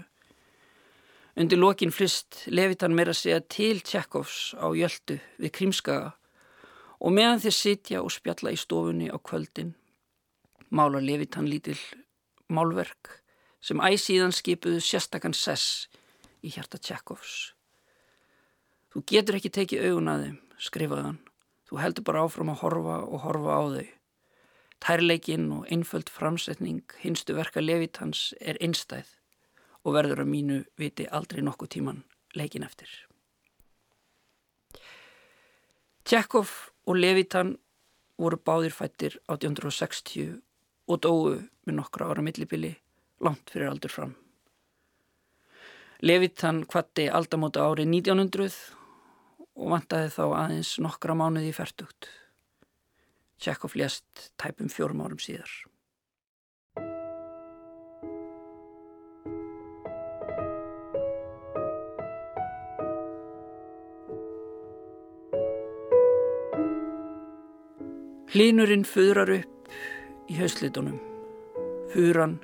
Undir lokin flist Levitan meira að segja til Tjekovs á Jöldu við Krímskaga og meðan þeir sitja og spjalla í stofunni á kvöldin málar Levitan lítil málverk sem æsíðan skipuðu sérstakann sess í hjarta Tjekovs. Þú getur ekki tekið augun að þeim, skrifaði hann. Þú heldur bara áfram að horfa og horfa á þau. Tærleikinn og einföld framsetning hinstu verka Levitans er einstæð og verður að mínu viti aldrei nokkuð tíman leikin eftir. Tjekov og Levitan voru báðir fættir 1860 og dóu með nokkra ára millibili langt fyrir aldur fram. Levitan kvatti aldamóta árið 1900 og vantaði þá aðeins nokkra mánuði í færtugt. Tjekov lést tæpum fjórum árum síðar. Hlínurinn föðrar upp í hauslitunum. Furan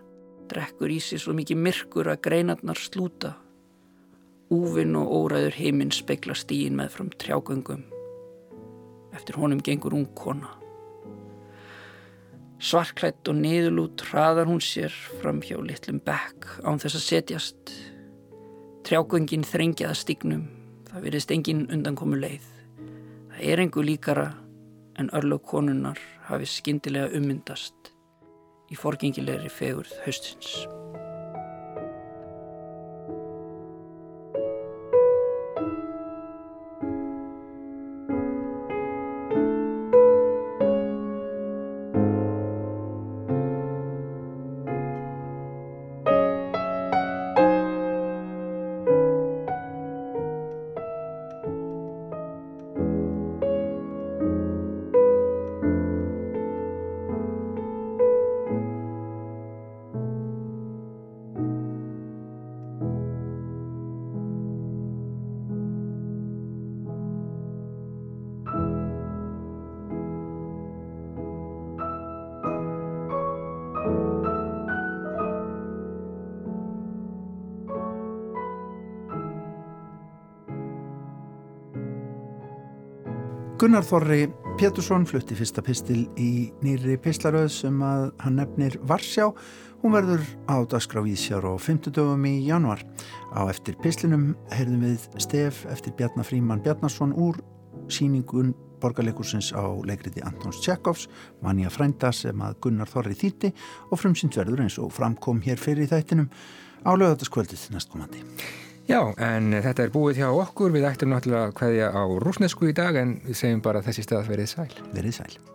Drekkur í sig svo mikið myrkur að greinarnar slúta. Úvinn og óræður heiminn speikla stíin með fram trjágöngum. Eftir honum gengur ung kona. Svarklætt og niðurlút hraðar hún sér fram hjá litlum bekk án þess að setjast. Trjágöngin þrengjaða stignum. Það virðist engin undankomu leið. Það er engu líkara en örlög konunnar hafi skindilega ummyndast í forgengilegri fegurð höstins. Gunnar Þorri Pétursson flutti fyrsta pistil í nýri pislaröð sem að hann nefnir Varsjá. Hún verður á dagskrávísjar og 50 dögum í januar. Á eftir pislinum heyrðum við stef eftir Bjarnar Fríman Bjarnarsson úr síningun borgarleikursins á leikriti Antons Tjekovs, Vanja Frænda sem að Gunnar Þorri þýtti og frumsynd verður eins og framkom hér fyrir í þættinum á lögataskvöldið næstkomandi. Já, en þetta er búið hjá okkur. Við ættum náttúrulega hvaðja á rúsnesku í dag en við segjum bara þessi stað verið sæl. Verið sæl.